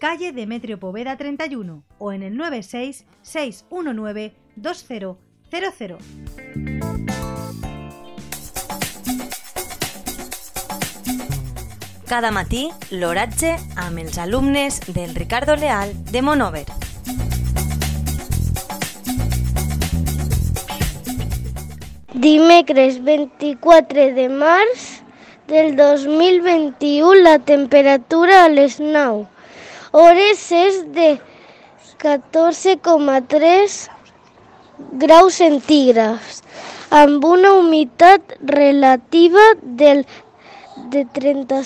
calle Demetrio Poveda 31 o en el 96 619 2000. Cada matí, l'oratge amb els alumnes del Ricardo Leal de Monover. Dimecres 24 de març del 2021 la temperatura a les 9 hores és de 14,3 graus centígrads amb una humitat relativa del de 30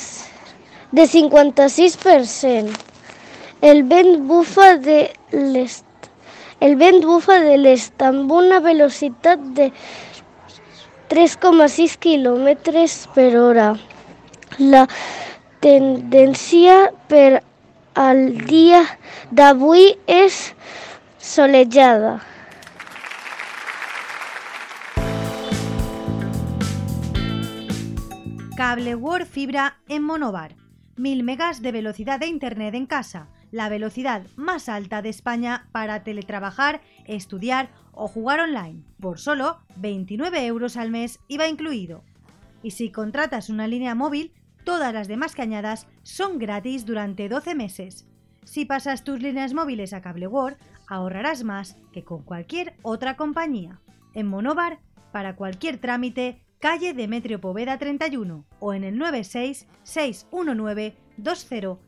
de 56%. El vent bufa de l'est el vent bufa de l'est amb una velocitat de 3,6 km per hora. La tendència per al dia d'avui és solejada. Cable World Fibra en Monobar. 1000 megas de velocidad de Internet en casa, la velocidad más alta de España para teletrabajar, estudiar o jugar online, por solo 29 euros al mes IVA incluido. Y si contratas una línea móvil, todas las demás cañadas son gratis durante 12 meses. Si pasas tus líneas móviles a Cable World, ahorrarás más que con cualquier otra compañía. En Monobar, para cualquier trámite, calle Demetrio Poveda 31 o en el 96 619 2000.